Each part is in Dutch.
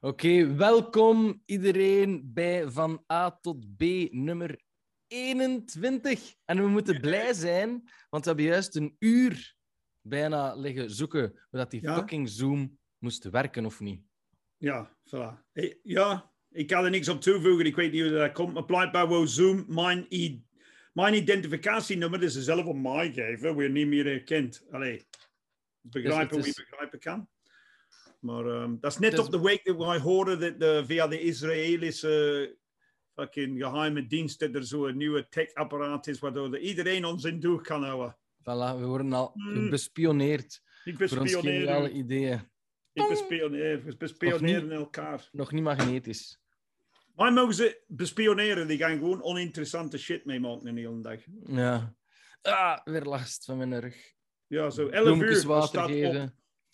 Oké, welkom iedereen bij Van A tot B nummer 21. En we moeten blij zijn, want we hebben juist een uur bijna liggen zoeken dat die Ja. fucking Zoom moest werken of niet. Ja, voilà. Ja, ik kan er niks op toevoegen. Ik weet niet hoe dat komt. Maar blijkbaar wou Zoom mijn, mijn identificatienummer, ze zelf op mij geven, weer niet meer herkend. Allee, begrijpen Dus wie is- begrijpen kan. Maar ehm, dat is net Dus- op de week dat wij hoorden dat de, via de Israëlische fucking geheime dienst dat er zo'n nieuwe tech-apparaat is, waardoor er iedereen ons in doeg kan houden. Voilà, we worden al Hmm. bespioneerd Ik voor bespioneer. ideeën. Ik bespioneer. We bespioneren elkaar. Nog niet magnetisch. Maar mogen ze bespioneren? Die gaan gewoon oninteressante shit meemaken een hele dag. Ja. Ah, weer last van mijn rug. Ja, zo 11 Bloempjes uur. water staat geven. op.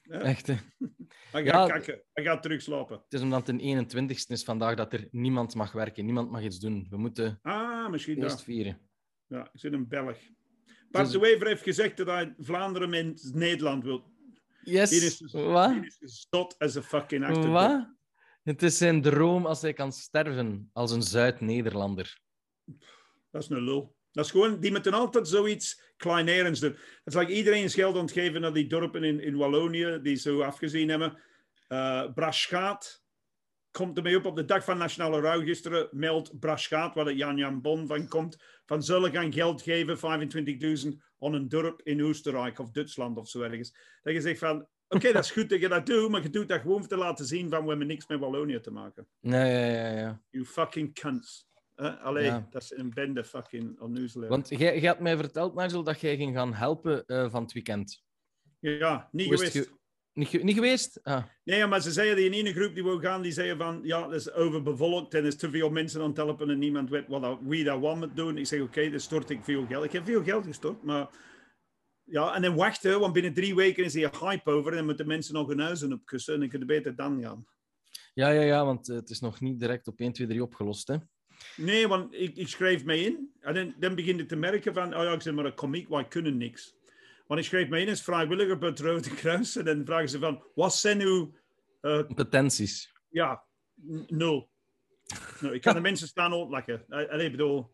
Ja. Echt, hè. Hij Ja. gaat kakken. Hij gaat. Het is omdat het de 21ste is vandaag dat er niemand mag werken. Niemand mag iets doen. We moeten Ah, misschien eerst dat. vieren. Ja, ik zit een Belg. Bart de Wever heeft gezegd dat hij Vlaanderen in Nederland wil. Yes. Hier is, Wat? hier is stot as een fucking actor. Wat? Het is zijn droom als hij kan sterven als een Zuid-Nederlander. Dat is een lul. Dat is gewoon, die moeten altijd zoiets kleinerends doen. Het is like iedereen geld ontgeven naar die dorpen in, in Wallonië, die zo afgezien hebben. Eh Braschaat komt ermee op op de dag van Nationale Rouw gisteren. Meldt Braschaat, waar de Jan Jan Bon van komt, van zullen gaan geld geven, 25.000, aan een dorp in Oostenrijk of Duitsland of zo ergens. Dat je zegt van, oké, dat is goed dat je dat doet, maar je doet dat gewoon om te laten zien van, we hebben niks met Wallonië te maken. Ja, ja, ja. ja. You fucking cunts. Uh, allee, Ja. dat is een bende fucking onnoezelen. Want jij, had mij verteld, Nigel, dat jij ging gaan helpen eh, van het weekend. Ja, niet geweest. ge- Niet, ge- niet geweest? Ah. Nee, maar ze zeiden die in ene groep die wou gaan, die zeiden van, ja, dat is overbevolkt en er is te veel mensen aan het helpen en niemand weet wat dat, wie dat wat moet doen. Ik zeg, oké, dan stort ik veel geld. Ik heb veel geld gestort, maar... Ja, en dan wachten, want binnen drie weken is hier hype over en dan moeten mensen nog hun huizen opkussen en dan kunnen beter dan gaan. Ja, ja, ja, want eh, het is nog niet direct op 1, 2, 3 opgelost. Hè? Nee, want ik, ik schreef mij in en dan, dan begin ik te merken van, oh ja, ik zeg maar een komiek, wij kunnen niks. Want ik schreef mij in als vrijwilliger bij het Rode Kruis en dan vragen ze van, wat zijn uw eh, Competenties. Ja, nul. No, ik kan de mensen staan uitlachen. Eh, Allee, ik bedoel,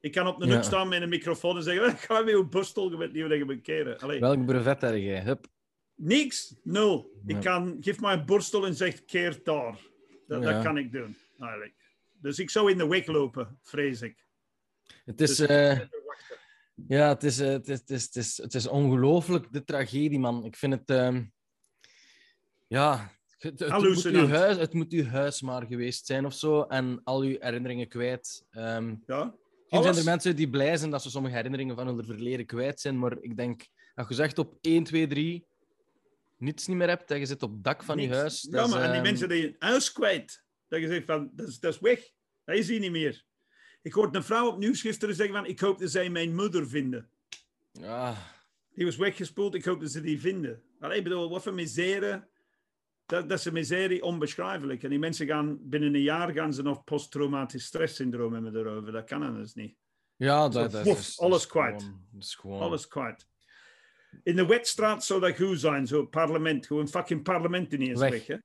ik kan op de Ja. hoek staan met een microfoon en zeggen, ik ga weer uw borstel, je moet keren. Allee, Welk brevet heb jij? Hup. niks, nul. Ik kan, geef mij een borstel en zeg, keer daar. Dat, Ja. dat kan ik doen, eigenlijk. Dus ik zou in de weg lopen, vrees ik. Het is, Dus- eh, ja, het is, eh, het is, het is, het is, het is ongelooflijk, de tragedie, man. Ik vind het... ehm, ja, het, het, moet uw huis, het moet uw huis maar geweest zijn of zo. En al uw herinneringen kwijt. Ehm, Ja, Misschien zijn er mensen die blij zijn dat ze sommige herinneringen van hun verleden kwijt zijn, maar ik denk, als je zegt op 1, 2, 3 niets niet meer hebt en je zit op het dak van je huis. Ja, is, maar en die ehm, mensen die hun huis kwijt. Dat je zegt van, dat is, dat is weg. Dat is hier niet meer. Ik hoorde een vrouw op nieuws gisteren zeggen van, ik hoop dat zij mijn moeder vinden. ja, Die was weggespoeld. Ik hoop dat ze die vinden. Allee, ik bedoel, wat voor misère. Dat, dat is een miserie onbeschrijfelijk. En die mensen gaan binnen een jaar gaan ze nog posttraumatisch stresssyndroom hebben erover. Dat kan anders niet. ja dat, is, alles kwijt. gewoon-. Alles kwijt. In de wetstraat zou dat goed zijn, zo parlement. Gewoon fucking parlement niet eens Weg. weg. hè?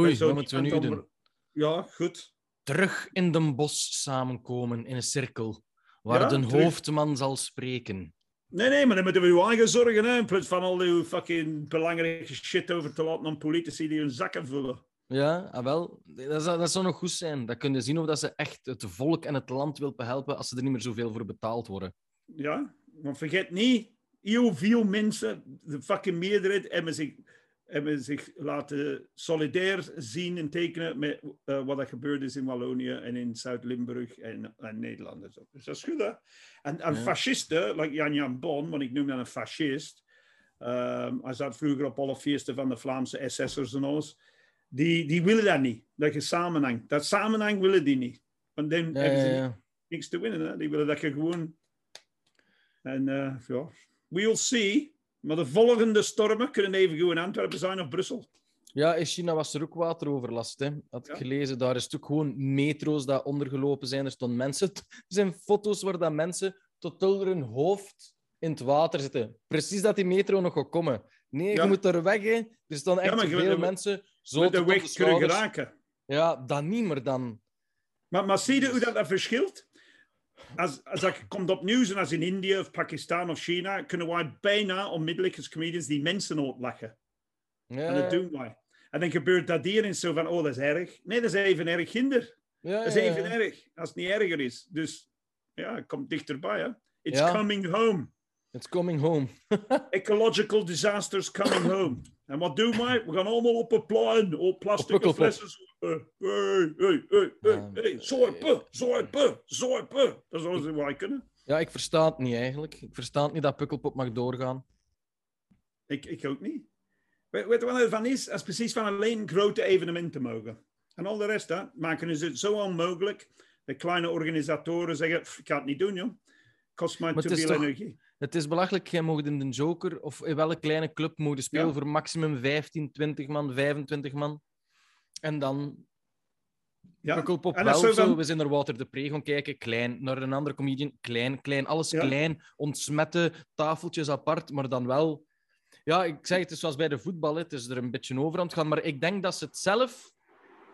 Oei, Dat moeten we nu doen? Ja, goed. Terug in de bos samenkomen in een cirkel, waar Ja, de terug. hoofdman zal spreken. Nee, nee, maar dan moeten we uw eigen zorgen, hè, in plaats van al uw fucking belangrijke shit over te laten aan politici die hun zakken vullen. Ja, ah, wel. Dat, zou- dat zou nog goed zijn. Dat kun je zien of dat ze echt het volk en het land wil behelpen als ze er niet meer zoveel voor betaald worden. Ja, maar vergeet niet, heel veel mensen, de fucking meerderheid, hebben zich, hebben zich laten solidair zien en tekenen met eh, wat er gebeurd is in Wallonië en in Zuid-Limburg en, en Nederland. Dus dat is goed, hè? En, en Ja. fascisten, like Jan Jan Bon, want ik noem dat een fascist, ehm, hij zat vroeger op alle feesten van de Vlaamse SS'ers en alles, die, die willen dat niet, dat je samenhang. Dat samenhang willen die niet. Want dan Ja, hebben ze ja. niks te winnen. Hè? Die willen dat je gewoon. En eh, ja, we'll see. Maar de volgende stormen kunnen even gewoon Antwerpen zijn of Brussel. Ja, in China was er ook wateroverlast. Hè. Had ik Ja. gelezen. Daar is ook gewoon metro's dat ondergelopen zijn. Er stonden mensen... Er zijn foto's waar dat mensen tot onder hun hoofd in het water zitten. Precies dat die metro nog gaat komen. Nee, Ja. je moet er weg. Hè. Er staan echt je veel mensen zo de weg kunnen geraken. Ja, dan niet, maar dan... Maar, maar zie je hoe dat, dat verschilt? Als, als dat komt op nieuws en als in India of Pakistan of China, kunnen wij bijna onmiddellijk als comedians die mensen uitlachen. Ja, En dat doen wij. En dan gebeurt dat hier en zo van, oh, dat is erg. Nee, dat is even erg hinder. ja, Dat is even ja. erg, als het niet erger is. Dus ja, het komt dichterbij, hè. It's coming home. It's coming home. Ecological disasters coming home. En wat doen wij? We gaan allemaal op een plein, op plastic flessen. zorpen. Hey, hey, hey, hey. Zorpen, zorpen, zorpen. Dat is alles wat wij kunnen. Ja, ik versta het niet eigenlijk. Ik versta het niet dat Pukkelpop mag doorgaan. Ik, ik ook niet. Weet, weet je wat het van is? Dat is precies van alleen grote evenementen mogen. En al de rest hè, maken ze het zo onmogelijk. De kleine organisatoren zeggen, "Pff, ik ga het niet doen, joh. Kost mij te veel energie. Het is belachelijk. Jij mocht in de Joker of in welke kleine club mogen spelen Ja. voor maximum 15, 20 man, 25 man. En dan Ja. Pukkelpop En wel zo. We zijn naar Wouter de Pre gaan kijken. Klein. Naar een andere comedian. Klein, klein. Alles Ja. klein. Ontsmetten. Tafeltjes apart. Maar dan wel... Ja, ik zeg het is zoals bij de voetbal. Het is er een beetje over aan het gaan. Maar ik denk dat ze het zelf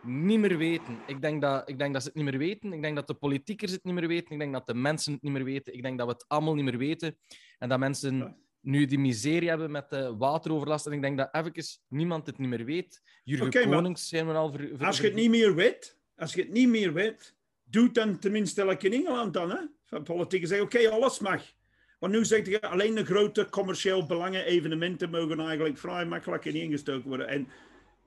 niet meer weten. Ik denk, dat, ik denk dat ze het niet meer weten. Ik denk dat de politiekers het niet meer weten. Ik denk dat de mensen het niet meer weten. Ik denk dat we het allemaal niet meer weten. En dat mensen nu die miserie hebben met de wateroverlast. En ik denk dat even niemand het niet meer weet. Jurgen Konings zijn we al... Ver, ver- Als je het niet meer weet, als je het niet meer weet, doe het dan tenminste like in Engeland dan. Hè? Van politiek zeggen, oké, alles mag. Want nu zegt je, alleen de grote commercieel belangen evenementen mogen eigenlijk vrij makkelijk in ingestoken worden. En,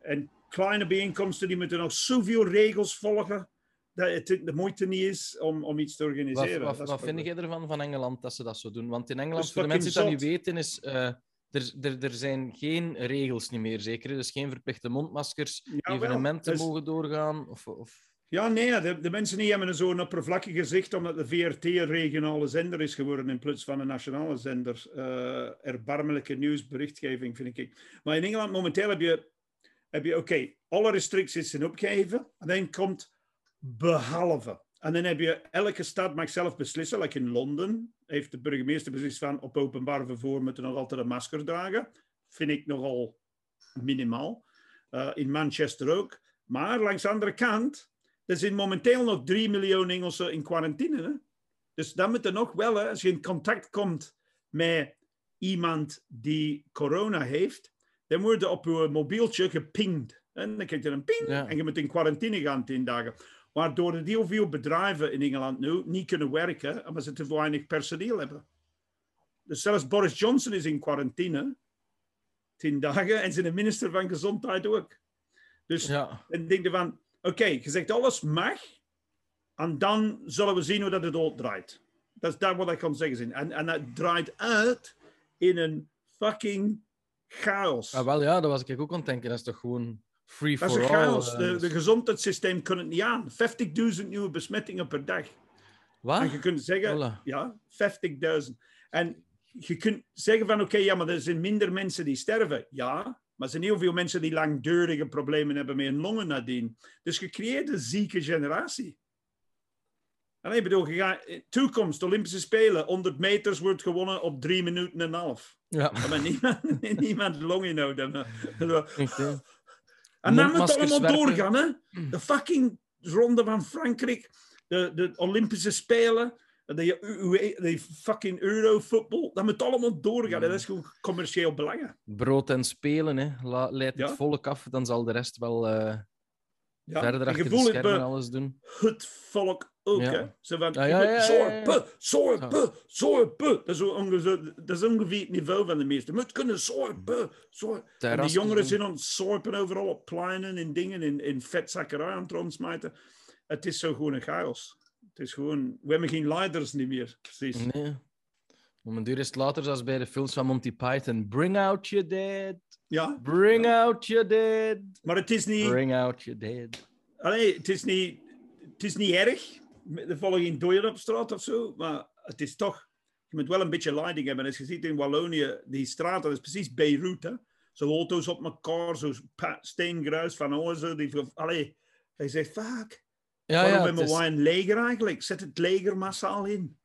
en kleine bijeenkomsten die moeten nog zoveel regels volgen, dat het de moeite niet is om, om iets te organiseren. wat, wat vind jij ervan van Engeland dat ze dat zo doen? Want in Engeland, voor de mensen die dat niet weten, is eh, er, er, er zijn geen regels niet meer, zeker? Dus geen verplichte mondmaskers, evenementen dus- mogen doorgaan. Of, of... Ja, nee, de, de mensen die hebben zo'n oppervlakkig gezicht omdat de VRT een regionale zender is geworden in plaats van een nationale zender. Eh erbarmelijke nieuwsberichtgeving, vind ik. Maar in Engeland momenteel heb je, heb je oké, alle restricties zijn opgeheven. En dan komt behalve. En dan heb je, elke stad mag zelf beslissen. Like in Londen heeft de burgemeester beslist van op openbaar vervoer moeten nog altijd een masker dragen. Vind ik nogal minimaal. Eh, in Manchester ook. Maar langs de andere kant, er zijn momenteel nog 3 miljoen Engelsen in quarantaine. Hè? Dus dan moet er nog wel, hè, als je in contact komt met iemand die corona heeft, dan word je op je mobieltje gepingd. En dan krijg je een ping Ja. en je moet in quarantaine gaan 10 dagen. Waardoor er heel veel bedrijven in Engeland nu niet kunnen werken, omdat ze te weinig personeel hebben. Dus zelfs Boris Johnson is in quarantaine, 10 dagen, en zijn minister van Gezondheid ook. Dus Ja. en denk je van, oké, je zegt alles mag, en dan zullen we zien hoe dat het uitdraait. Dat is daar wat ik kan zeggen. en dat draait uit in een fucking chaos. Ah, wel ja, dat was ik ook aan het denken. Dat is toch gewoon free dat is for all. chaos. eh, De, dus- de gezondheidssysteem kan het niet aan. 50.000 nieuwe besmettingen per dag. Wat? En je kunt zeggen, ja, 50.000. En je kunt zeggen van, oké, ja, maar er zijn minder mensen die sterven. Ja, maar er zijn heel veel mensen die langdurige problemen hebben met hun longen nadien. Dus je creëert een zieke generatie. En ik bedoel, je gaat, toekomst, Olympische Spelen, 100 meters wordt gewonnen op drie minuten en een half. Ja. Maar niemand, niemand. Echt, hè. En dan moet het allemaal doorgaan, hè? De fucking ronde van Frankrijk, de, de Olympische Spelen, de, UE de fucking Eurofootball, dat moet allemaal doorgaan. Dat is gewoon commercieel belangen. Brood en spelen, hè. La, leid het Ja. volk af, dan zal de rest wel eh, Ja. verder achter je de voelt schermen alles doen. het volk ook, Ja. hè? Zo van, Ja, ja, ja, zorpen, zorpen, zorpen. Dat is, ongeveer, dat is ongeveer het niveau van de meesten. Je moet kunnen zorpen, zorpen. En die Terrasjes jongeren zijn aan het zorpen overal op pleinen en dingen, in, in vetzakkerij aan het rondsmijten. Het is zo gewoon een chaos. Het is gewoon... We hebben geen leiders niet meer, precies. Nee. Om een duur is het later zoals bij de films van Monty Python. Bring out your dead. Ja, Bring out your dead. maar het is niet... Bring out your dead. Allee, het is niet... Het is niet erg. Er vallen geen doden op straat of zo, maar het is toch... Je moet wel een beetje leiding hebben. Als je ziet in Wallonië, die straten, dat is precies Beirut, hè. Zo auto's op elkaar, zo steengruis van ozen. Die... Allee, hij zegt, fuck. Ja, Waarom ja, hebben is- wij een leger eigenlijk? Zet het leger massaal in.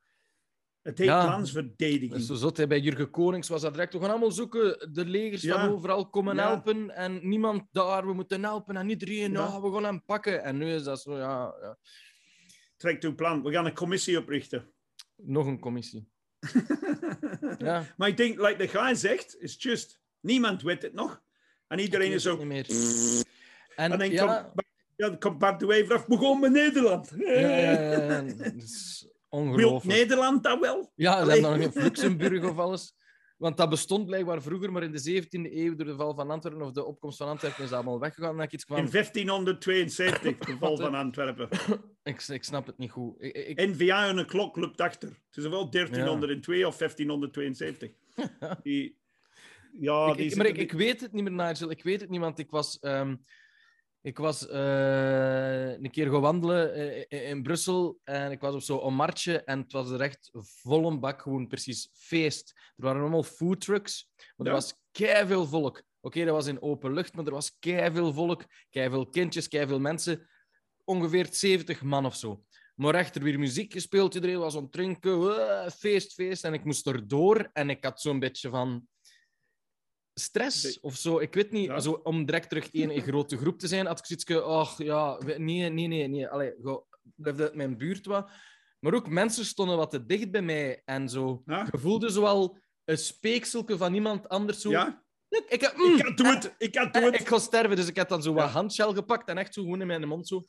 Het heet Ja. landsverdediging. Zo zot. hè. Bij Jurgen Konings was dat direct. We gaan allemaal zoeken. De legers Ja. van overal komen Ja. helpen. En niemand daar. We moeten helpen. En iedereen, Ja. ja. we gaan hem pakken. En nu is dat zo, ja, ja. Trek uw plan. We gaan een commissie oprichten. nog een commissie. Ja. Maar ik denk, like de guy zegt, is just, niemand weet het nog. En iedereen is niet meer. En, En dan ja, komt, ja, dan komt Bart de Wever af, begon met Nederland. ja, ja, ja, ja, Wil ongelooflijk. Nederland dat wel? Ja, ze hebben dan nog in Luxemburg of alles. Want dat bestond blijkbaar vroeger, maar in de 17e eeuw, door de val van Antwerpen of de opkomst van Antwerpen, is dat allemaal weggegaan. Ik iets In kwam. 1572, de val van Antwerpen. Ik, ik snap het niet goed. Ik, ik, en een klok loopt achter. Het is wel 1302 of 1572. Die, ja, ik, die maar ik weet het niet meer, Nigel. Ik weet het niet, want ik was, ehm, ik was eh, een keer gaan wandelen eh, in, Brussel en ik was op zo'n marktje en het was er echt vol een bak, gewoon precies feest. Er waren allemaal foodtrucks, maar er was veel volk. Oké, dat was in open lucht, maar er was veel volk, veel kindjes, veel mensen. Ongeveer 70 man of zo. Maar echt, er weer muziek gespeeld, iedereen was aan het drinken, eh, feest, feest. En ik moest erdoor en ik had zo'n beetje van stress of zo. Ik weet niet, Ja. zo, om direct terug in een grote groep te zijn, had ik zoiets van, ach ja, nee, nee, nee, nee. Allee, go, blijf uit mijn buurt wat. Maar ook mensen stonden wat te dicht bij mij en zo. Ja? Je voelde zoal een speekselke van iemand anders. Zo. Ja? Ik, mm, Ik kan doen het. Ik kan doen het. ik ga sterven, dus ik heb dan zo wat Ja. handshell gepakt en echt zo gewoon in mijn mond zo.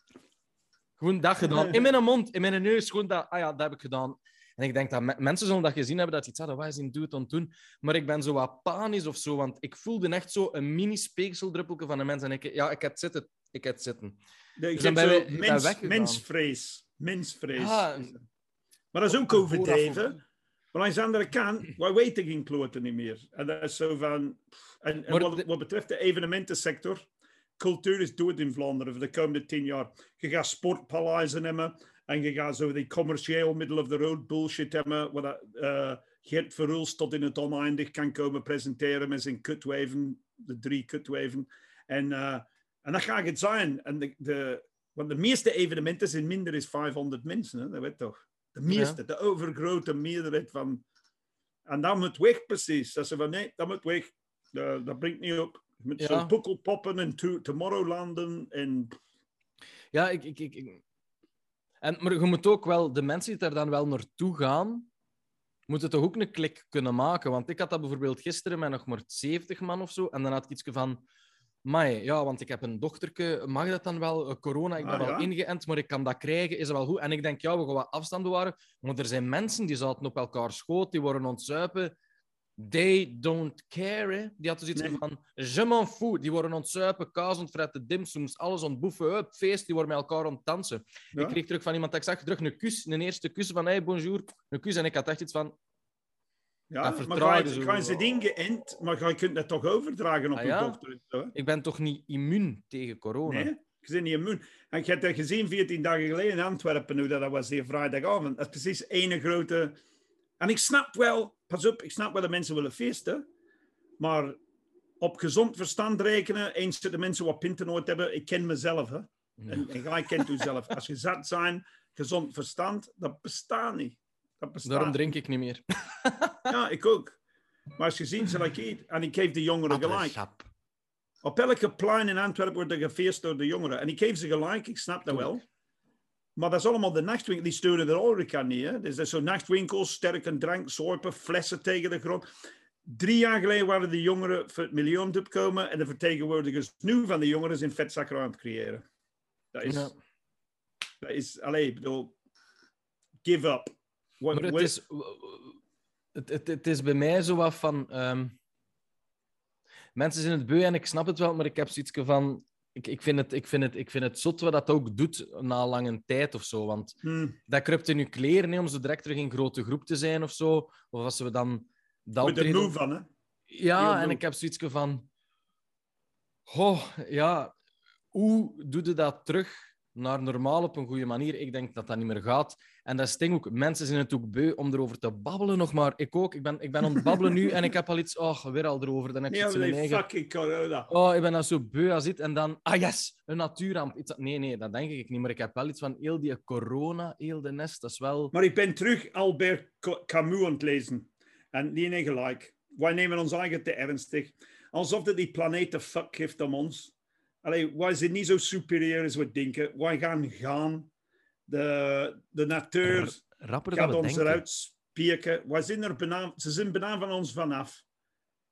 Gewoon dat gedaan. In mijn mond, in mijn neus, gewoon dat. Ah ja, dat heb ik gedaan. En ik denk dat me- mensen zullen dat gezien hebben, dat ze iets hadden, wat is die doet aan het doen. Maar ik ben zo wat panisch of zo, want ik voelde echt zo een mini-speekseldruppelke van een mens. En ik, ja, ik heb het zitten. Ik heb het zitten. Nee, Dus dan hebt ben mens, mensvrees. Mensvrees. Maar dat is ook Vooraf- overdreven. Maar aan de andere kant, wij weten geen kloten niet meer. En dat is zo van... En, wat, de- wat betreft de evenementensector, cultuur is dood in Vlaanderen voor de komende tien jaar. Je gaat sportpaleizen hebben en je gaat zo die commercieel middle of the road bullshit hebben, waar dat, eh, Geert Verhulst tot in het oneindig kan komen presenteren met zijn kutwijven, de drie kutwijven. En, eh, en dat gaat het zijn. En de, de, want de meeste evenementen zijn minder dan 500 mensen, hè? dat weet toch? De meeste, de overgrote meerderheid van... En dat moet weg, precies. Dat ze van, nee, dat moet weg. Dat, dat brengt niet op. Je moet Ja. zo pukkelpoppen en to, Tomorrowlanden en... Ja, ik, ik, ik- En, maar je moet ook wel, de mensen die daar dan wel naartoe gaan, moeten toch ook een klik kunnen maken. Want ik had dat bijvoorbeeld gisteren met nog maar 70 man of zo. En dan had ik iets van. Mai, ja, want ik heb een dochterke. Mag dat dan wel? Eh, Corona, ik ben Ah, wel ingeënt, maar ik kan dat krijgen. Is dat wel goed? En ik denk, ja, we gaan wat afstand bewaren. Maar er zijn mensen die zaten op elkaar schoot, die worden ontzuipen. They don't care. Hè? Die hadden zoiets Nee. van: Je m'en fous. Die worden ontzuipen, kaas ontfretten, dimsums, alles ontboeven. Hup, feest, die worden met elkaar ontdansen. Ja. Ik kreeg terug van iemand dat ik zag, terug een kus, een eerste kus van hey, bonjour, een kus. En ik had echt iets van, Ja, Dat maar vertrouwen ga je, zo. ga je ze ingeënt, maar je kunt dat toch overdragen op Ah, je ja? dochter. ik ben toch niet immuun tegen corona? Nee, je bent niet immuun. En je hebt dat gezien 14 dagen geleden in Antwerpen, dat, dat was die vrijdagavond. Dat is precies één grote... En ik snap wel, pas op, ik snap wel dat mensen willen feesten, maar op gezond verstand rekenen, eens dat de mensen wat pinten nooit hebben, ik ken mezelf, hè. En, en jij kent uzelf. Als je zat zijn, gezond verstand, dat bestaat niet. Dat bestaat Daarom drink ik niet meer. Ja, ik ook. Maar als je ziet, zoals ik eet, en ik geef de jongeren gelijk. Op elke plein in Antwerpen wordt er gefeest door de jongeren. En ik geef ze gelijk, ik snap dat wel. Maar dat is allemaal de nachtwinkel. Die steunen de horeca niet. Hè? Dus dat is zo'n nachtwinkels, sterke drank, zorpen, flessen tegen de grond. Drie jaar geleden waren de jongeren voor het milieu het opkomen. En de vertegenwoordigers nu van de jongeren zijn vetzakken aan het creëren. Dat is... Ja. Dat is... Allee, ik bedoel... Give up. What- Maar het what- is, het, het, het is bij mij zo wat van. ehm, mensen zijn het beu en ik snap het wel, maar ik heb zoiets van. Ik, ik, vind het, ik, vind het, ik vind het zot wat dat ook doet na lange tijd of zo. Want Hmm. dat kruipt in je kleren hè, om zo direct terug in grote groep te zijn of zo. Of als we dan. Dat Met optreden- moe van, hè? Ja, Heel en moe. ik heb zoiets van. Oh, ja. Hoe doe je dat terug naar normaal op een goede manier. Ik denk dat dat niet meer gaat. En dat sting ook. Mensen zijn het ook beu om erover te babbelen nog maar. Ik ook. Ik ben, ik ben aan het babbelen nu en ik heb al iets... Oh, weer al erover. Dan heb je Nee, iets eigen... fucking corona. Oh, ik ben dan zo beu als dit. En dan... Ah, yes! Een natuurramp. Iets... Nee, nee, dat denk ik niet. Maar ik heb wel iets van heel die corona, heel de nest. Dat is wel... Maar ik ben terug Albert Ca- Camus aan het lezen. En die gelijk. Wij nemen ons eigen te ernstig. Alsof dat die planeet de fuck heeft om ons. Allee, wij zijn niet zo superieur als we denken. Wij gaan gaan. De, de natuur Rapper dan gaat ons denken. eruit spieken. Wij zijn er bijna, ze zijn bijna van ons vanaf.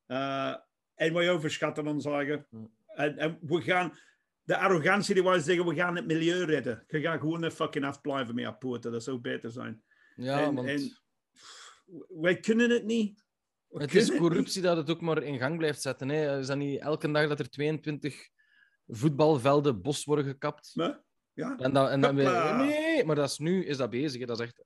Eh, en wij overschatten ons eigen. Hm. En, en we gaan... De arrogantie die wij zeggen, we gaan het milieu redden. Je gaat gewoon er fucking afblijven met je poten. Dat zou beter zijn. Ja, en, want... en wij kunnen het niet. We Het is het corruptie dat het ook maar in gang blijft zetten. Hè. Is dat niet elke dag dat er 22 voetbalvelden bos worden gekapt? ja, En dat, en dan weer- nee, maar dat is nu is dat bezig. Hè. Dat is echt...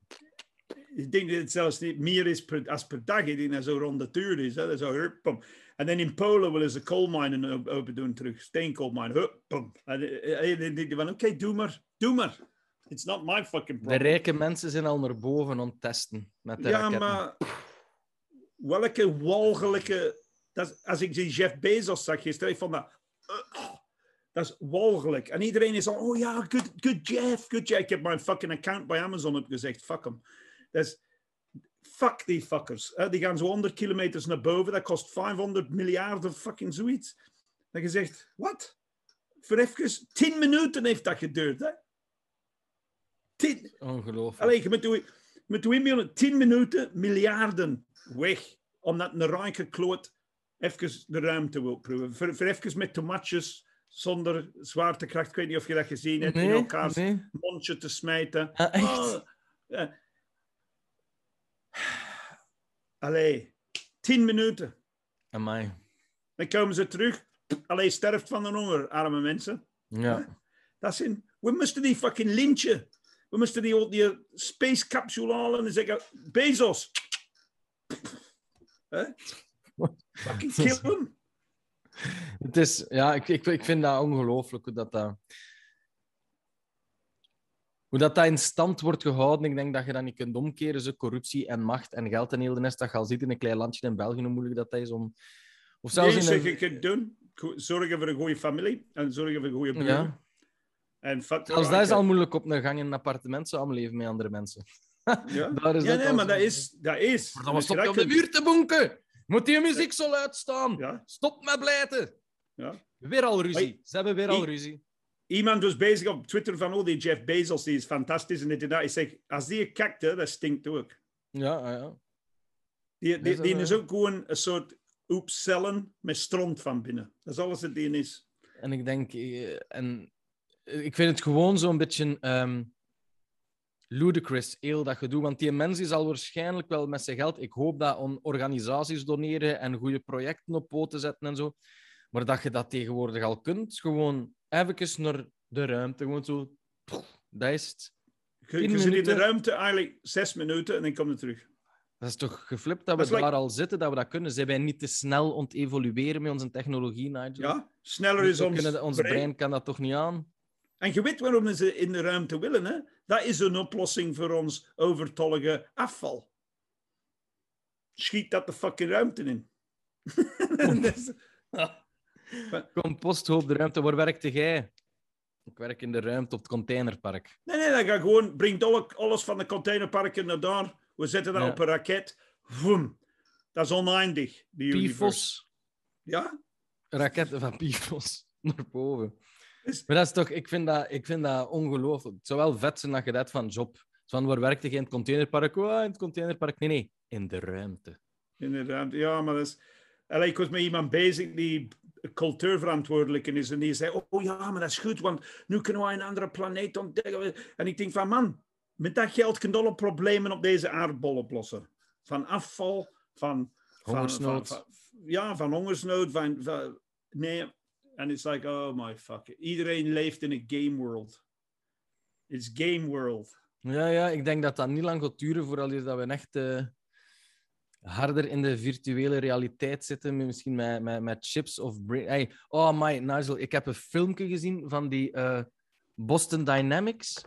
ik denk dat het zelfs niet meer is per, als per dag. Ik denk dat zo rond de tuur is. Hè? Dat is zo, hup. En dan in Polen willen ze coalminen op- open doen terug. Steenkoolmijn. Hup, pum. En eh, eh, dan denk je van, oké, doe maar. Doe maar. It's not my fucking De problem. rijke mensen zijn al naar boven aan het testen met de Ja, raketten. maar welke walgelijke... Dat, als ik die Jeff Bezos zag gisteren, ik vond dat... dat is walgelijk. En iedereen is al, oh ja, good, good Jeff, good Jeff. Ik heb mijn fucking account bij Amazon opgezegd, fuck hem. Dat is... Fuck die fuckers. hè. Die gaan zo 100 kilometers naar boven. Dat kost 500 miljarden fucking zoiets. Dat je zegt, wat? Voor even 10 minuten heeft dat geduurd, hè? 10, Ongelooflijk. Allee, je moet je moet doen inbeelden, 10 minuten, miljarden weg. Omdat een rijke kloot even de ruimte wil proeven. Voor, voor even met tomatjes zonder zwaartekracht. Ik weet niet of je dat gezien hebt. in nee, elkaars nee. mondje te smijten. Ah, echt? Oh, ja. Allee, 10 minuten. Amai. Dan komen ze terug. Allee, sterft van de honger, arme mensen. Ja. Dat zijn, we moesten die fucking lintje. We moesten die, die space capsule halen en zeggen: Bezos. Fucking kill hem. Het is, ja, ik, ik, ik vind dat ongelooflijk hoe dat, dat, hoe dat, dat in stand wordt gehouden. Ik denk dat je dat niet kunt omkeren. Zo corruptie en macht en geld en heel de nest. Dat je al ziet in een klein landje in België hoe moeilijk dat, dat is om. Of zelfs Nee, in een, je kunt doen. Zorgen voor een goede familie en zorgen voor goede buren. ja, En zelfs dat is rijken. al moeilijk op een gang in een appartement samenleven met andere mensen. Ja, Daar is ja dat nee, maar dat is. Dat is. Maar dan Dus stop je op de muur te bonken. Moet die muziek zo luid staan? Ja, Stop met blijten. ja. Weer al ruzie. Ze hebben weer al ruzie. Iemand was bezig op Twitter van: Oh, die Jeff Bezos die is fantastisch en dit en dat. Ik zeg: Als die kijkt, hè, dat stinkt ook. Ja, ah, ja. Die, die, is dat die is ook gewoon een soort oepcellen met stront van binnen. Dat is alles wat die is. En ik denk, eh, en ik vind het gewoon zo'n beetje ehm, ludicrous, heel dat gedoe. Want die mens zal waarschijnlijk wel met zijn geld, ik hoop dat aan organisaties doneren en goede projecten op poten zetten en zo. Maar dat je dat tegenwoordig al kunt, gewoon even naar de ruimte, gewoon zo. Dat is het. Je, zit in de ruimte eigenlijk zes minuten en dan kom je terug. Dat is toch geflipt dat we Dat is like- daar al zitten, dat we dat kunnen. Zijn wij niet te snel ont evolueren met onze technologie, Nigel? Ja, sneller is ons, kunnen- ons brein. brein kan dat toch niet aan? En je weet waarom ze in de ruimte willen, hè? Dat is een oplossing voor ons overtollige afval. Schiet dat de fucking ruimte in. Is- Composthoop de ruimte, waar werkte jij? Ik werk in de ruimte op het containerpark. nee, nee, dat gaat gewoon, brengt alle- alles van de containerparken naar daar. We zetten dat Ja. op een raket. Vroom. Dat is oneindig, die. PFOS, Ja? raketten van PFOS naar boven. Is- Maar dat is toch, ik vind dat, ik vind dat ongelooflijk. Het zou wel vet zijn dat je dat van job. Van waar werkte je in het containerpark? Oh, in het containerpark. Nee, nee, in de ruimte. In de ruimte. Ja, maar dat is... Allee, ik was met iemand bezig die cultuurverantwoordelijke is. En die zei, oh ja, maar dat is goed, want nu kunnen wij een andere planeet ontdekken. En ik denk van, man, met dat geld kun je alle problemen op deze aardbol oplossen. Van afval, van... Hongersnood. Van, van- ja, van hongersnood. Van, van, nee, en it's like, oh my fuck. Iedereen leeft in een game world. It's game world. Ja, ja, ik denk dat dat niet lang gaat duren voordat dat we echt eh, harder in de virtuele realiteit zitten. Misschien met, met, met chips of brain. Hey, oh my, Nigel, ik heb een filmpje gezien van die eh, Boston Dynamics.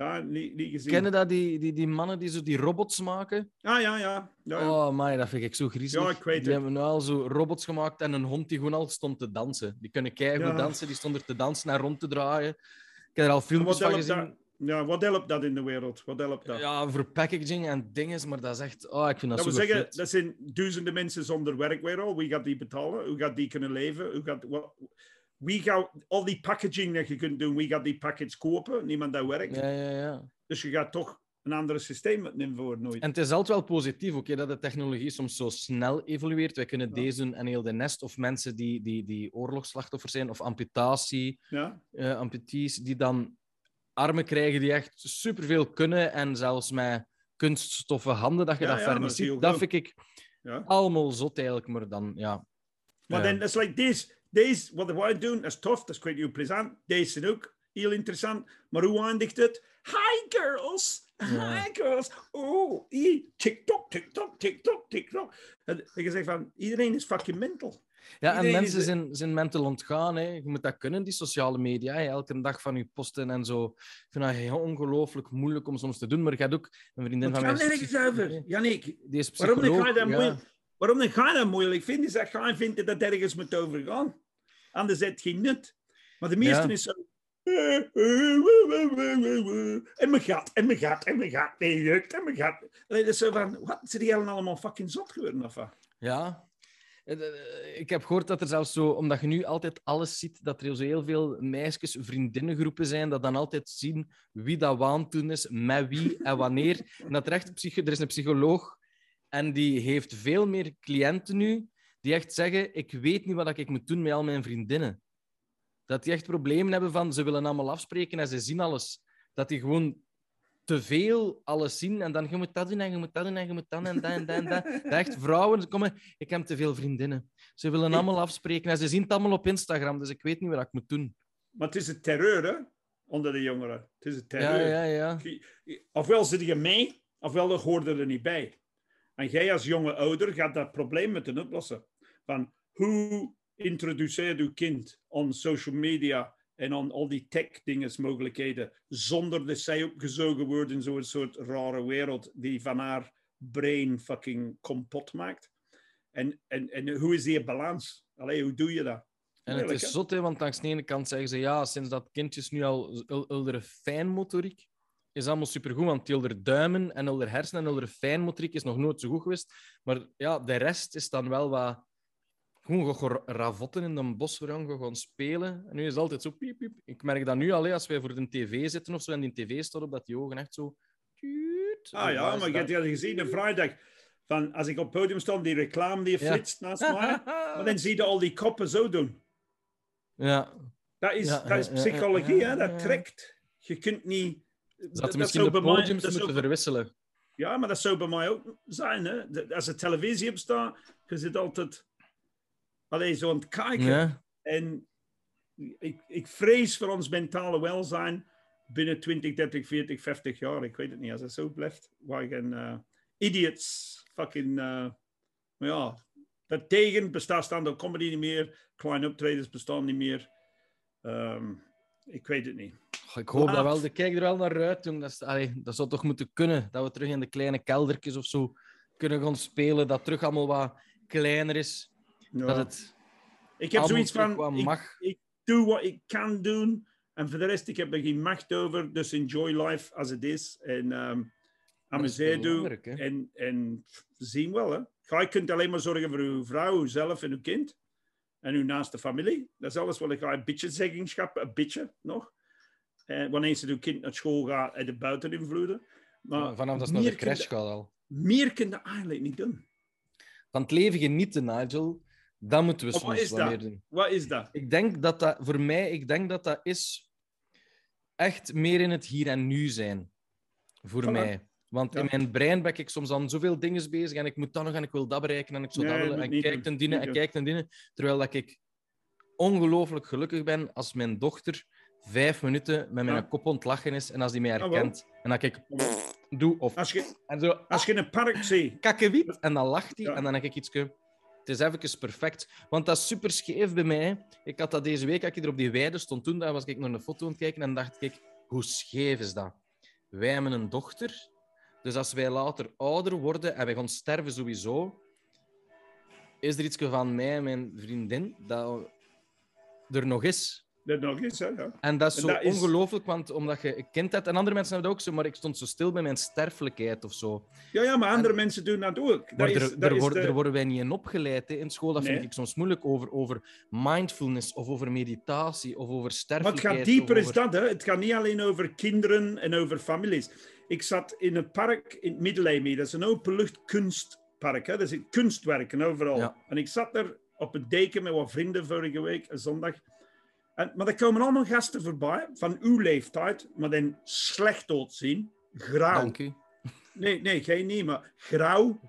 Ja, niet, niet gezien. Kennen dat die, die, die mannen die zo die robots maken? Ah, ja, ja. ja, ja. Oh, my, dat vind ik zo griezelig. Ja, ik weet die hebben nu al zo robots gemaakt en een hond die gewoon al stond te dansen. Die kunnen keigoed Ja. dansen, die stonden er te dansen en rond te draaien. Ik heb er al filmpjes van gezien. dat? Ja, wat helpt dat in de wereld? Wat helpt dat? Ja, voor packaging en dingen, maar dat is echt... Oh, ik vind dat, Dat zo zeggen, dat zijn duizenden mensen zonder werk weer al. Wie gaat die betalen? Hoe gaat die kunnen leven? Hoe gaat, wat, wie gaat, al die packaging dat je kunt doen, wie gaat die package kopen? Niemand dat werkt. Ja, ja, ja. Dus je gaat toch een andere systeem moeten invoeren nooit. En het is altijd wel positief, oké, dat de technologie soms zo snel evolueert. Wij kunnen Ja. deze doen en heel de nest, of mensen die, die, die oorlogsslachtoffers zijn, of amputatie, Ja? eh, amputees, die dan armen krijgen die echt superveel kunnen en zelfs met kunststoffen handen, dat je Ja, dat ja, dat ziet. Vind ik Ja. allemaal zot eigenlijk, maar dan, ja. Maar dan, dat is like deze. Deze, wat wij doen, dat is tof, dat is kwijt heel plezant. Deze zijn ook heel interessant. Maar hoe eindigt het? Hi girls! Ja. Hi girls! Oh, TikTok, TikTok, TikTok, TikTok. En je zegt van, iedereen is fucking mental. Ja, en mensen is- zijn, zijn mental ontgaan. Hè. Je moet dat kunnen, die sociale media. Hè. Elke dag van je posten en zo. Ik vind dat heel ongelooflijk moeilijk om soms te doen. Maar je hebt ook een vriendin van mij... nergens psych- over. Is waarom ga je dat ja. moeilijk, waarom dan ga je dat moeilijk vinden? Is dat ga je vinden dat het ergens moet overgaan. Anders heeft het geen nut. Maar de meeste Ja. is zo... En mijn gat, en mijn gat, en mijn gat. Nee, jukt, en mijn gat. Allee, dat is zo van, wat, zijn die allemaal fucking zot geworden of wat? Ja. Eh, eh, Ik heb gehoord dat er zelfs zo, omdat je nu altijd alles ziet, dat er zo heel veel meisjes, vriendinnengroepen zijn, dat dan altijd zien wie dat waantoen is, met wie en wanneer. En dat er echt er is een psycholoog en die heeft veel meer cliënten nu, die echt zeggen, ik weet niet wat ik moet doen met al mijn vriendinnen. Dat die echt problemen hebben van, ze willen allemaal afspreken en ze zien alles. Dat die gewoon te veel alles zien en dan je moet dat doen en je moet dat doen en je moet dat en dat en dat en dat. Dat echt vrouwen komen, ik heb te veel vriendinnen. Ze willen allemaal afspreken en ze zien het allemaal op Instagram, dus ik weet niet wat ik moet doen. Maar het is het terreur, hè? Onder de jongeren. Het is Ja, terreur. ja, ja. Ofwel zit je mee, ofwel hoort er niet bij. En jij als jonge ouder gaat dat probleem moeten oplossen. Van hoe introduceer je kind on social media en aan al die tech-dingen, mogelijkheden, zonder dat zij opgezogen wordt in zo'n soort rare wereld die van haar brain fucking kapot maakt. En, en, en hoe is die balans? Allee, hoe doe je dat? En het is hè? zot, hè, want langs de ene kant zeggen ze ja, sinds dat kindjes nu al ulder fijnmotoriek is allemaal supergoed, want die ulder duimen en ulder hersenen en ulder fijnmotoriek is nog nooit zo goed geweest. Maar ja, de rest is dan wel wat... Gewoon gaan ravotten in een bos, gewoon gaan spelen. En nu is het altijd zo piep, piep. Ik merk dat nu al, hè, als wij voor de tv zitten of zo, en die tv staat op, dat die ogen echt zo... Ah ja, maar je hebt dat gezien een vrijdag. Van, als ik op het podium sta, die reclame die Ja. flitst naast mij. Maar dan zie je al die koppen zo doen. Ja, Dat is, Ja, dat is psychologie, hè? dat trekt. Je kunt niet... dat misschien de podiums dat moeten verwisselen. Ja, maar dat zou bij mij ook zijn. Hè? De- Als er televisie op staat, je zit altijd alleen zo aan het kijken. Ja. En ik, ik vrees voor ons mentale welzijn binnen 20, 30, 40, 50 jaar. Ik weet het niet. Als het zo blijft, waar geen eh, idiots fucking... maar ja, daartegen bestaat stand-up comedy niet meer. Kleine optredens bestaan niet meer. Ehm, ik weet het niet. Ik hoop Ah. dat wel. Ik kijk er wel naar uit. Jong. Dat, is, allee, dat zou toch moeten kunnen. Dat we terug in de kleine keldertjes of zo kunnen gaan spelen. Dat terug allemaal wat kleiner is. Ja. Dat het ik heb zoiets van... ik- mag. ik doe wat ik kan doen. En voor de rest, ik heb er geen macht over. Dus enjoy life als het is. En ehm amuseer doe. belangrijk, hè? En, en zien wel, hè. Je kunt alleen maar zorgen voor uw vrouw, uzelf en uw kind. En uw naaste familie. Dat is alles wat ik ga. Een beetje zeggenschap, een beetje nog. En wanneer ze uw kind naar school gaat, en de buiten invloeden. Maar Vanaf dat ze naar de crash gaat al. Meer kun je eigenlijk niet doen. Van het leven genieten, Nigel. Dat moeten we Of wat soms is wat dat? meer doen. Wat is dat? Ik denk dat dat, voor mij, ik denk dat dat is echt meer in het hier en nu zijn. Voor Voilà. mij. Want in mijn brein ben ik soms aan zoveel dingen bezig en ik moet dat nog en ik wil dat bereiken en ik zou Nee, dat willen. En kijk ten dienen en kijk ten dienen. Terwijl dat ik ongelooflijk gelukkig ben als mijn dochter vijf minuten met mijn Ja. kop ontlachen is en als die mij Ah, herkent. en dat ik doe of... Als je, En zo, als je in een park ziet kakkewiet. En dan lacht hij en dan heb ik iets... Het is even perfect. Want dat is super scheef bij mij. Ik had dat deze week, als ik er op die weide stond toen, daar was ik naar een foto aan het kijken en dacht ik, hoe scheef is dat? Wij hebben een dochter, dus als wij later ouder worden en wij gaan sterven sowieso, is er iets van mij en mijn vriendin dat er nog is. Dat nog hè? Ja. En dat is zo dat is- ongelooflijk, want omdat je een kind hebt, en andere mensen hebben dat ook zo, maar ik stond zo stil bij mijn sterfelijkheid of zo. ja, ja, maar andere mensen doen dat ook. Dat er, is, dat is word- de- worden wij niet in opgeleid hè, in school. Dat vind ik soms moeilijk over, over mindfulness of over meditatie of over Maar het sterfelijkheid. gaat dieper is dat, hè. Het gaat niet alleen over kinderen en over families. Ik zat in een park in het Middelheim. Dat is een openlucht kunstpark. Hè. Dat is kunstwerken overal. Ja. En ik zat er op het deken met wat vrienden vorige week, een zondag. En, maar er komen allemaal gasten voorbij, van uw leeftijd, maar dan slecht uitzien. Grauw. Dank u. Nee, nee, geen niet, maar grauw.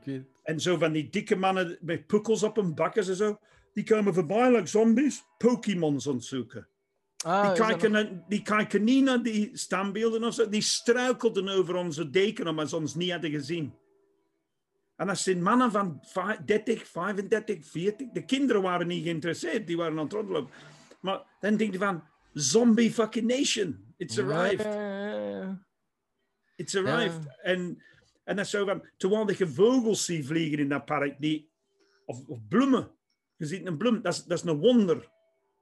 En zo van die dikke mannen met pukkels op hun bakken en zo. Die komen voorbij like zombies, Pokémons aan het zoeken. Ah, Die dat kijken, die kijken niet naar die standbeelden of zo. Die struikelden over onze deken omdat ze ons niet hadden gezien. En dat zijn mannen van vijf- 30, 35, 40. De kinderen waren niet geïnteresseerd, die waren aan het rondlopen. Maar dan denk je van, zombie fucking nation. It's arrived. It's arrived. En, en dat is zo van, terwijl je vogels ziet vliegen in dat park, die, of, of bloemen. Je ziet een bloem, dat is, dat is een wonder.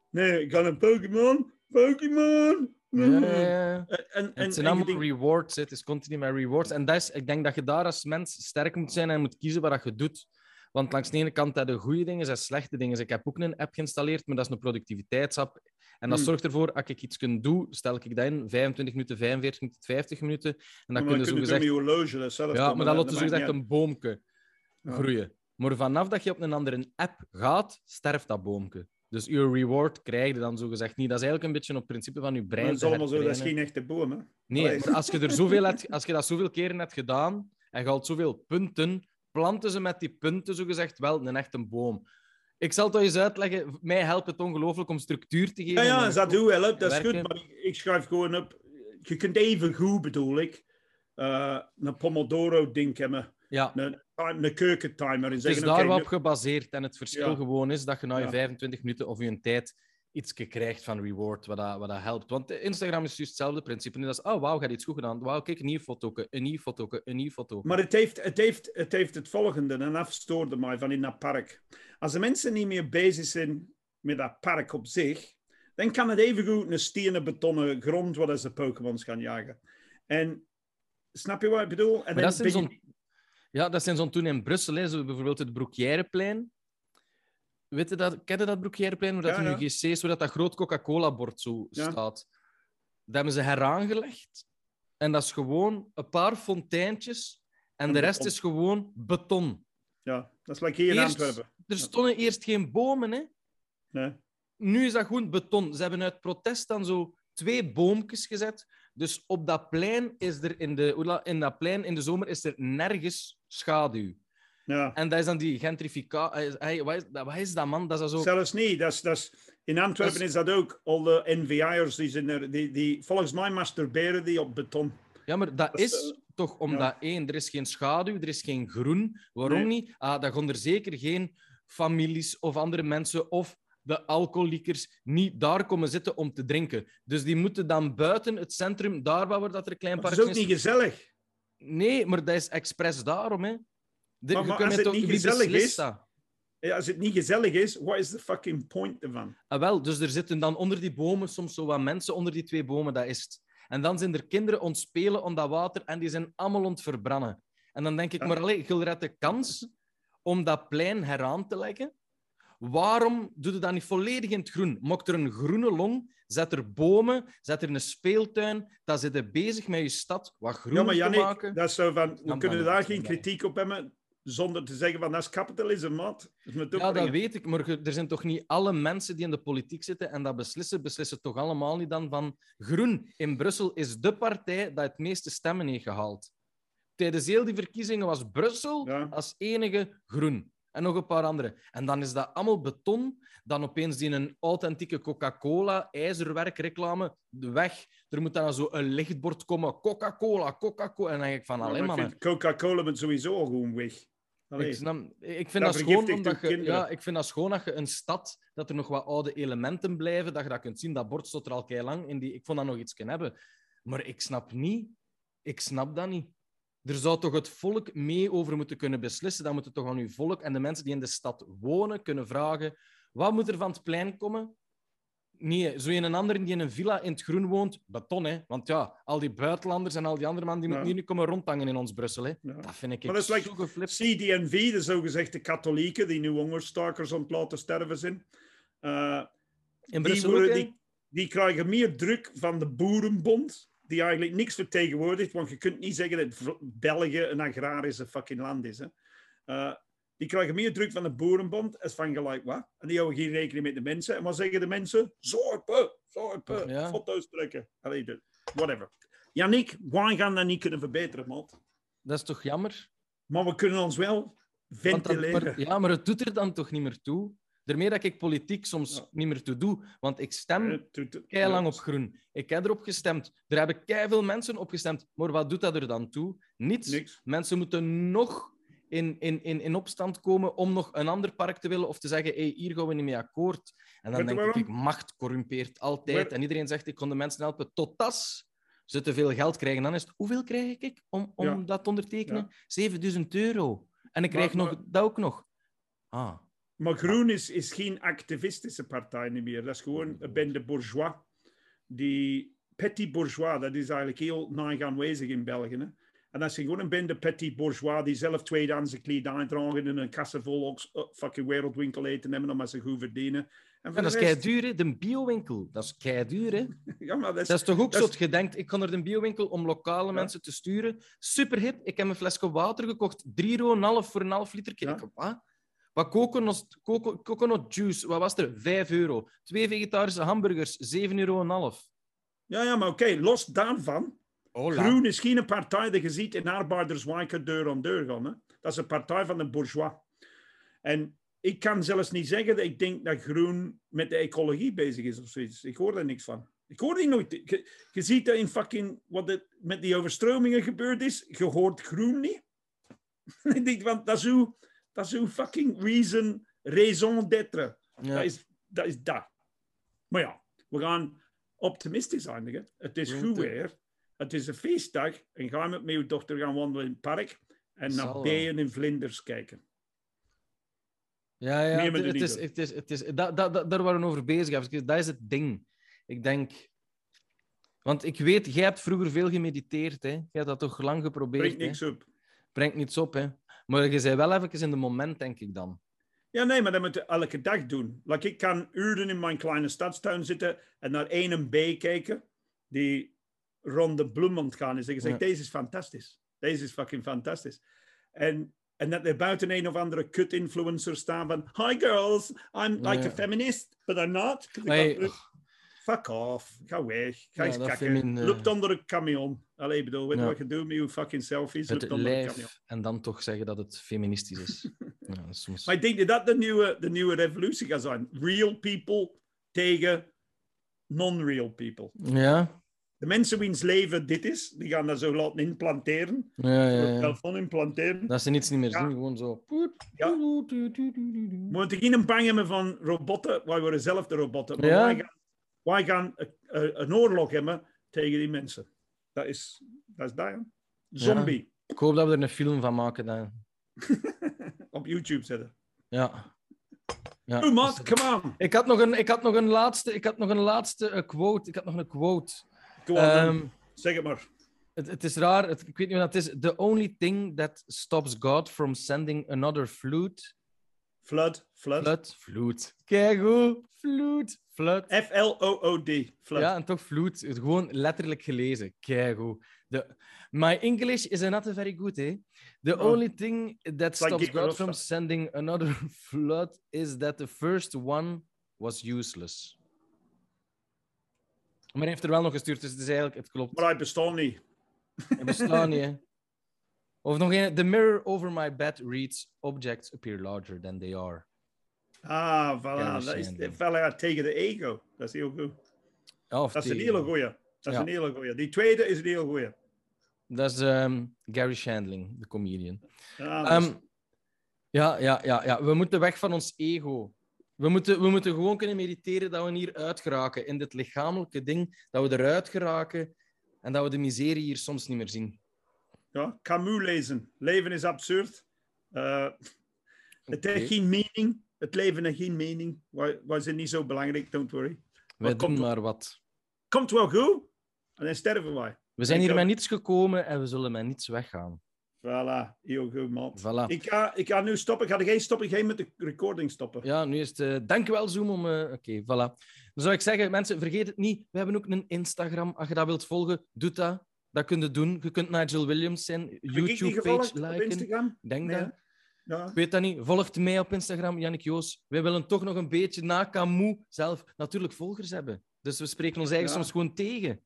Nee, ik ga een Pokémon, Pokémon. Ja, ja, ja. En, en, Het zijn en je allemaal rewards. Het is continu met rewards. En dat is, ik denk dat je daar als mens sterk moet zijn en moet kiezen wat je doet. Want langs de ene kant heb je goede dingen en slechte dingen. Ik heb ook een app geïnstalleerd, maar dat is een productiviteitsapp. En dat Hmm. zorgt ervoor, als ik iets kan doen, stel ik dat in 25 minuten, 45 minuten, 50 minuten. En dan maar kun je dan zo kun je gezegd... horloge zelf Ja, maar dan laat zo maakt gezegd een boomke groeien. Maar vanaf dat je op een andere app gaat, sterft dat boomke. Dus je reward krijg je dan zo gezegd niet. Dat is eigenlijk een beetje op het principe van je brein Maar dat is allemaal zo, dat is geen echte boom. Hè? Nee, maar als je, er zoveel hebt, als je dat zoveel keren hebt gedaan en je haalt zoveel punten, planten ze met die punten zogezegd wel een echte boom. Ik zal het eens uitleggen. Mij helpt het ongelooflijk om structuur te geven. Ja, ja, dat doe wel, dat is goed. Maar ik, schrijf gewoon op. Je kunt even goed, bedoel ik, eh, een Pomodoro-ding hebben. Ja, Een, een keukentimer. En het is zeggen, daar oké, wel nu- op gebaseerd. En het verschil Ja. gewoon is dat je na je Ja. 25 minuten of je een tijd iets krijgt van reward, wat dat, wat dat helpt. Want Instagram is juist hetzelfde principe. Dat is, oh wauw, gaat iets goed gedaan. Wauw, kijk, een nieuwe foto, een nieuwe foto, een nieuwe foto. Maar het heeft het, heeft, het heeft het volgende, en dat stoorde mij van in dat park. Als de mensen niet meer bezig zijn met dat park op zich, dan kan het evengoed een stenen betonnen grond waar ze Pokémons gaan jagen. En snap je wat ik bedoel? En Maar dat zijn je- zo'n... Ja, dat zijn zo'n toen in Brussel, hè, zo bijvoorbeeld het Broekjeirenplein. Weet je dat, ken je dat waar dat Ja, in. UGC's, waar dat, dat groot Coca-Cola-bord zo staat? Dat hebben ze heraangelegd. En dat is gewoon een paar fonteintjes. En En de rest beton. is gewoon beton. Ja, dat is like hier in Antwerpen. Er stonden eerst geen bomen, hè. Nee. Nu is dat gewoon beton. Ze hebben uit protest dan zo twee boompjes gezet. Dus op dat plein is er in de, in dat plein in de zomer is er nergens schaduw. Ja. En dat is dan die gentrificatie. Hey, wat, is, dat- wat is dat, man? Dat is dat zo... Zelfs niet. Dat is, dat is, in Antwerpen Dat is dat ook. Al de NVI'ers die zijn er, die, die, volgens mij masturberen die op beton. Ja, maar dat Dat is, is toch omdat, één, er is geen schaduw, er is geen groen. Waarom Nee. niet? Ah, dan gaan er zeker geen families of andere mensen of de alcoholiekers niet daar komen zitten om te drinken. Dus die moeten dan buiten het centrum, daar waar dat er een klein Dat is parkje ook niet gezellig. Nee, maar dat is expres daarom, hè. De, Maar- als het niet gezellig is- dat? Ja, Als het niet gezellig is, what is the fucking point ervan? Ah, wel, dus er zitten dan onder die bomen soms zo wat mensen onder die twee bomen, dat is het. En dan zijn er kinderen ontspelen om dat water en die zijn allemaal ontverbrannen. En dan denk ik, Ja. maar allee, je de kans om dat plein heraan te leggen. Waarom doe je dat niet volledig in het groen? Maak er een groene long, zet er bomen, zet er een speeltuin. Dan zit je bezig met je stad wat groen Ja, maar te maken. dat is zo van, we kunnen daar geen kritiek op hebben zonder te zeggen van dat is kapitalisme, maat. Dat Ja, dat weet ik, maar er zijn toch niet alle mensen die in de politiek zitten en dat beslissen, beslissen toch allemaal niet dan van Groen in Brussel is de partij dat het meeste stemmen heeft gehaald. Tijdens heel die verkiezingen was Brussel Ja. als enige groen. En nog een paar andere. En dan is dat allemaal beton. Dan opeens die een authentieke Coca-Cola, ijzerwerkreclame, weg. Er moet dan zo een lichtbord komen. Coca-Cola, Coca-Cola. En dan denk ik van, alleen maar Coca-Cola moet sowieso al gewoon weg. Allee. Ik, snap, ik, vind Dat dat schoon omdat je, ja, ik vind dat schoon dat je een stad, dat er nog wat oude elementen blijven, dat je dat kunt zien. Dat bord stond er al kei lang in die. Ik vond dat nog iets kunnen hebben. Maar ik snap niet. Ik snap dat niet. Er zou toch het volk mee over moeten kunnen beslissen. Dan moet het toch aan uw volk en de mensen die in de stad wonen kunnen vragen: wat moet er van het plein komen? Nee, zo een ander die in een villa in het groen woont, beton, hè. Want ja, al die buitenlanders en al die andere mannen die Ja. moeten hier niet komen rondhangen in ons Brussel, hè. Ja. Dat vind ik Maar dat is like- geflipt. CDNV, de zogezegde katholieken, die nu hongerstakers aan het laten sterven zijn. eh, In die, Brussel ook, worden- hè? die, die krijgen meer druk van de Boerenbond, die eigenlijk niks vertegenwoordigt, want je kunt niet zeggen dat België een agrarische fucking land is. Hè. Eh, die krijgen meer druk van de Boerenbond als van gelijk wat. En die houden geen rekening met de mensen. En wat zeggen de mensen? Zorpen, zorpen, Ja. foto's trekken. Allee, whatever. Yannick, wij gaan dat niet kunnen verbeteren, man. Dat is toch jammer? Maar we kunnen ons wel dat- ventileren. ja, maar het doet er dan toch niet meer toe? Daarmee dat ik politiek soms Ja. niet meer toe doe. Want ik stem kei lang op groen. Ik heb erop gestemd. Daar hebben kei veel mensen op gestemd. Maar wat doet dat er dan toe? Niets. Niks. Mensen moeten nog in, in, in, in opstand komen om nog een ander park te willen of te zeggen: hey, hier gaan we niet mee akkoord. En dan denk ik: macht corrumpeert altijd. En iedereen zegt: ik kon de mensen helpen. Totdat ze te veel geld krijgen. Dan is het: hoeveel krijg ik om, om Ja. dat te ondertekenen? Ja. 7000 euro. En ik krijg Maar- nog, maar- dat ook nog. Ah. Maar Groen is, is geen activistische partij niet meer. Dat is gewoon een bende bourgeois. Die petit bourgeois, dat is eigenlijk heel naig aanwezig in België. Hè? En dat is gewoon een bende petit bourgeois die zelf tweedehandse kledij dragen en een kassen vol uh, fucking wereldwinkel eten hebben omdat ze goed verdienen. En Ja, dat is kei rest- duur? De biowinkel. Dat is kei duur, hè? Ja, maar dat is, Dat is toch ook dat zo? is- Je denkt, ik ga naar de biowinkel om lokale Ja. mensen te sturen. Super hip. Ik heb een flesje water gekocht. 3 euro en half voor een half liter. Ja. Ik, wat? Wat coconut, coco- coconut juice, wat was er? 5 euro. Twee vegetarische hamburgers, 7 euro en een half. ja, ja, maar oké, los daarvan. Groen is geen partij die je ziet in arbeiderswijken deur aan deur gaan. Hè? Dat is een partij van de bourgeois. En ik kan zelfs niet zeggen dat ik denk dat Groen met de ecologie bezig is of zoiets. Ik hoor daar niks van. Ik hoor die nooit. Je, je ziet dat in fucking wat er met die overstromingen gebeurd is. Je hoort Groen niet. ik denk, want dat is uw, dat is uw fucking reason, raison d'être. Ja. Dat, is, dat is dat. Maar ja, we gaan optimistisch eindigen. Het is goed weer. Het is een feestdag. En ga met mijn dochter gaan wandelen in het park. En Zal naar bijen en vlinders kijken. Ja, ja het, het is, het is, het is, dat, dat, dat, daar waren we over bezig. Dat is het ding. Ik denk... Want ik weet, jij hebt vroeger veel gemediteerd. Hè? Jij hebt dat toch lang geprobeerd. Brengt hè? niks op. Brengt niets op, hè. Maar je zei wel even in de moment, denk ik dan. Ja, nee, maar dat moet je elke dag doen. Like, ik kan uren in mijn kleine stadstuin zitten en naar één bee kijken die rond de bloem aan het gaan is. En zegt, Ja. deze is fantastisch. Deze is fucking fantastisch. En, en dat er buiten een of andere kut-influencer staan van Hi girls, I'm like Ja. a feminist, but I'm not. dacht, Fuck off. Ga weg. Ga eens kakken. femin, eh, Loopt onder een camion. Allee, bedoel, weet je wat je doet met je fucking selfies? Het Loopt onder een camion. lijf en dan toch zeggen dat het feministisch is. ja, soms... Maar ik denk dat dat de nieuwe, de nieuwe revolutie gaat zijn. Real people tegen non-real people. Ja, De mensen wiens leven dit is, die gaan dat zo laten implanteren. ja, ja, telefoon implanteren. Dat ze niets niet meer Ja. zien, gewoon zo. Ja. We moeten geen bang hebben van robotten. Wij worden zelf de robotten. Maar Ja. wij gaan, wij gaan een, oorlog hebben tegen die mensen. Dat is dat. Is dat ja. Zombie. Ik hoop dat we er een film van maken dan. Op YouTube zetten. Ja. ja. Come on. Ik had nog een, ik had nog een laatste, ik had nog een laatste eh, quote. Ik had nog een quote. Go on. Ehm, zeg het maar. het, het is raar, het- ik weet niet wat het is. The only thing that stops God from sending another flood. Flood, flood. Flood? Flood. Kijk hoe. Flood. Flood. F-L-O-O-D. Flood. Ja, en toch vloed. Het Gewoon letterlijk gelezen. Kijk hoe. The... My English is not very good, eh? The Oh. only thing that like stops God from sending another flood is that the first one was useless. Maar hij heeft er wel nog gestuurd, dus het is eigenlijk, het klopt. Maar hij bestaat niet. Het bestaat niet, hè. Of nog een. The mirror over my bed reads: Objects appear larger than they are. Ah, voilà. Dat is voilà, tegen de ego. Dat is heel goed. Dat is een hele goeie. Dat is Ja. een hele goeie. Die tweede is een heel goeie. Dat is ehm, Gary Shandling, de comedian. Dat is- Ja, ja, ja, ja. We moeten weg van ons ego. We moeten, we moeten gewoon kunnen mediteren dat we hier uit geraken. In dit lichamelijke ding, dat we eruit geraken. En dat we de miserie hier soms niet meer zien. Ja, Camus lezen. Leven is absurd. Uh, het heeft geen mening. Het leven heeft geen mening. Wij zijn niet zo belangrijk, don't worry. Wij komt doen wel- maar wat. Komt wel goed. En dan sterven wij. We zijn hier met niets gekomen en we zullen met niets weggaan. Voilà, heel goed, man. Voilà. Ik ga, ik ga nu stoppen. Ik ga geen stoppen. Ga met de recording stoppen. Ja, nu is het... eh, dankjewel, Zoom, om... eh, Oké, voilà. Dan zou ik zeggen, mensen, vergeet het niet. We hebben ook een Instagram. Als je dat wilt volgen, doe dat. Dat kun je doen. Je kunt Nigel Williams zijn YouTube-page op liken. Instagram? Denk Nee, dat. Ja. Ik weet dat niet. Volgt mij op Instagram, Jannik Joos. Wij willen toch nog een beetje na Camus zelf natuurlijk volgers hebben. Dus we spreken ons eigen Ja. soms gewoon tegen.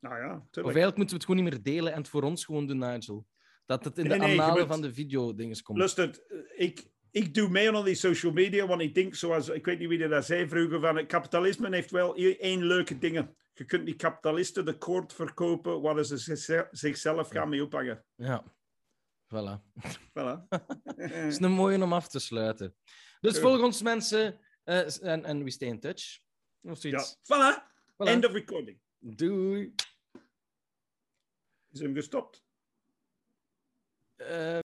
Nou ja, Of tuurlijk. eigenlijk moeten we het gewoon niet meer delen en het voor ons gewoon doen, Nigel. Dat het in de nee, moet- van de video-dinges komt. Luister, ik, ik doe mee aan al die social media, want ik denk, zoals ik weet niet wie dat zei vroeger, van het kapitalisme heeft wel i- één leuke dingen. Je kunt die kapitalisten de koord verkopen waar ze zichzelf- zichzelf gaan mee ophangen. Ja. Voilà. Voilà. Dat is een mooie om af te sluiten. Dus Ja. volg ons mensen eh, en, en we stay in touch. Of ja, zoiets. voilà. Voilà. End of recording. Doei. Is hem gestopt? Eh,